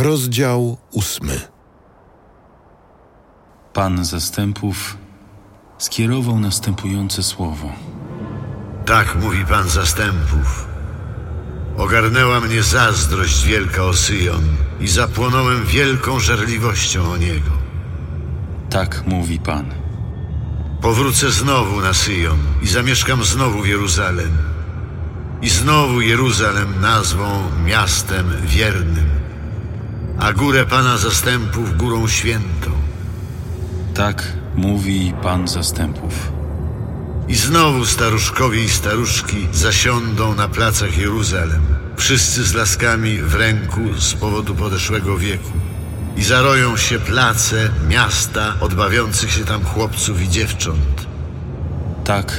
Rozdział ósmy. Pan zastępów skierował następujące słowo. Tak mówi Pan zastępów. Ogarnęła mnie zazdrość wielka o Syjon i zapłonąłem wielką żarliwością o niego. Tak mówi Pan. Powrócę znowu na Syjon i zamieszkam znowu w Jeruzalem. I znowu Jeruzalem nazwą miastem wiernym, a górę Pana zastępów górą świętą. Tak mówi Pan zastępów. I znowu staruszkowie i staruszki zasiądą na placach Jeruzalem, wszyscy z laskami w ręku z powodu podeszłego wieku. I zaroją się place miasta od bawiących się tam chłopców i dziewcząt. Tak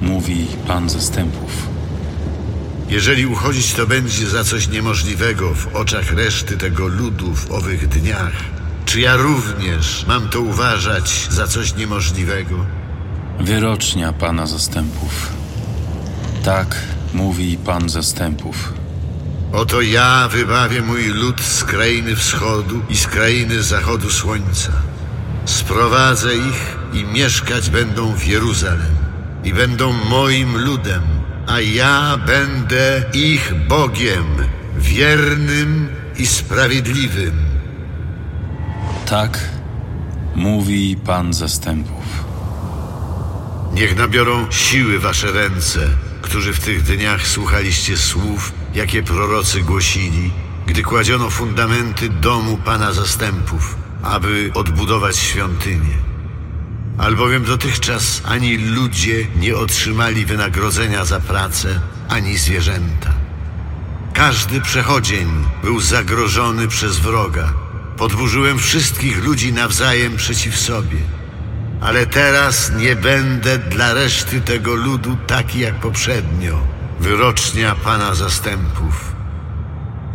mówi Pan zastępów. Jeżeli uchodzić to będzie za coś niemożliwego w oczach reszty tego ludu w owych dniach, czy ja również mam to uważać za coś niemożliwego? Wyrocznia Pana zastępów. Tak mówi Pan zastępów. Oto ja wybawię mój lud z krainy wschodu i z krainy zachodu słońca. Sprowadzę ich i mieszkać będą w Jeruzalem i będą moim ludem, a ja będę ich Bogiem, wiernym i sprawiedliwym. Tak mówi Pan zastępów. Niech nabiorą siły wasze ręce, którzy w tych dniach słuchaliście słów, jakie prorocy głosili, gdy kładziono fundamenty domu Pana zastępów, aby odbudować świątynię. Albowiem dotychczas ani ludzie nie otrzymali wynagrodzenia za pracę, ani zwierzęta. Każdy przechodzień był zagrożony przez wroga. Podburzyłem wszystkich ludzi nawzajem przeciw sobie. Ale teraz nie będę dla reszty tego ludu taki jak poprzednio. Wyrocznia Pana zastępów.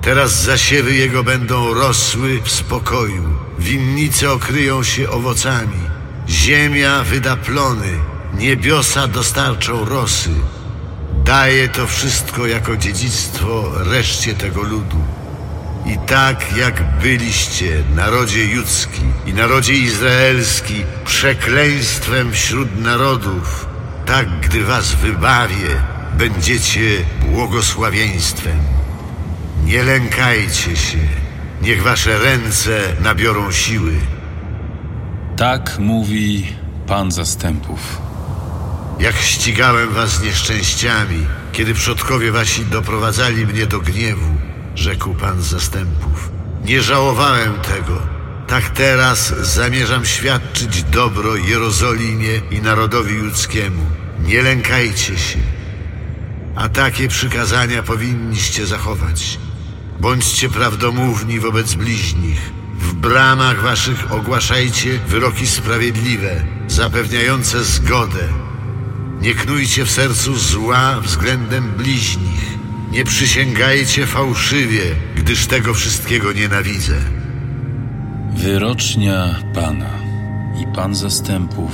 Teraz zasiewy jego będą rosły w spokoju. Winnice okryją się owocami. Ziemia wyda plony. Niebiosa dostarczą rosy. Daję to wszystko jako dziedzictwo reszcie tego ludu. I tak jak byliście, narodzie judzki i narodzie izraelski, przekleństwem wśród narodów, tak gdy was wybawię, będziecie błogosławieństwem. Nie lękajcie się, niech wasze ręce nabiorą siły. Tak mówi Pan zastępów. Jak ścigałem was nieszczęściami, kiedy przodkowie wasi doprowadzali mnie do gniewu, rzekł Pan zastępów. Nie żałowałem tego. Tak teraz zamierzam świadczyć dobro Jerozolimie i narodowi ludzkiemu. Nie lękajcie się. A takie przykazania powinniście zachować. Bądźcie prawdomówni wobec bliźnich. W bramach waszych ogłaszajcie wyroki sprawiedliwe, zapewniające zgodę. Nie knujcie w sercu zła względem bliźnich. Nie przysięgajcie fałszywie, gdyż tego wszystkiego nienawidzę. Wyrocznia Pana i Pan zastępów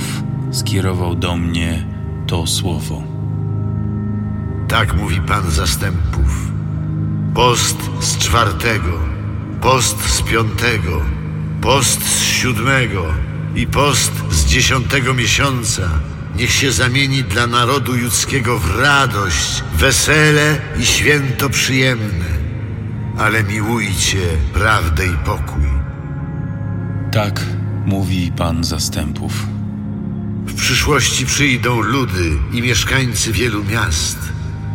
skierował do mnie to słowo. Tak mówi Pan zastępów. Post z czwartego, post z piątego, post z siódmego i post z dziesiątego miesiąca niech się zamieni dla narodu judzkiego w radość, wesele i święto przyjemne. Ale miłujcie prawdę i pokój. Tak mówi Pan zastępów. W przyszłości przyjdą ludy i mieszkańcy wielu miast.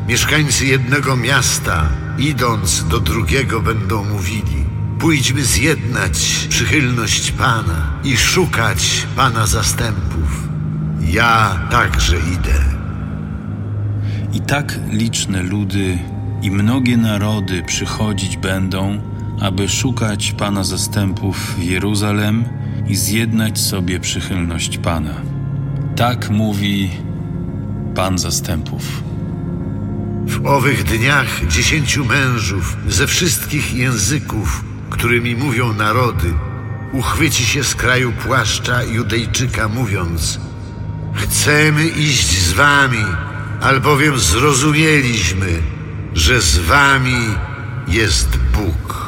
Mieszkańcy jednego miasta, idąc do drugiego, będą mówili: Pójdźmy zjednać przychylność Pana i szukać Pana zastępów. Ja także idę. I tak liczne ludy i mnogie narody przychodzić będą, aby szukać Pana zastępów w Jeruzalem i zjednać sobie przychylność Pana. Tak mówi Pan zastępów. W owych dniach dziesięciu mężów ze wszystkich języków, którymi mówią narody, uchwyci się z kraju płaszcza Judejczyka, mówiąc: Chcemy iść z wami, albowiem zrozumieliśmy, że z wami jest Bóg.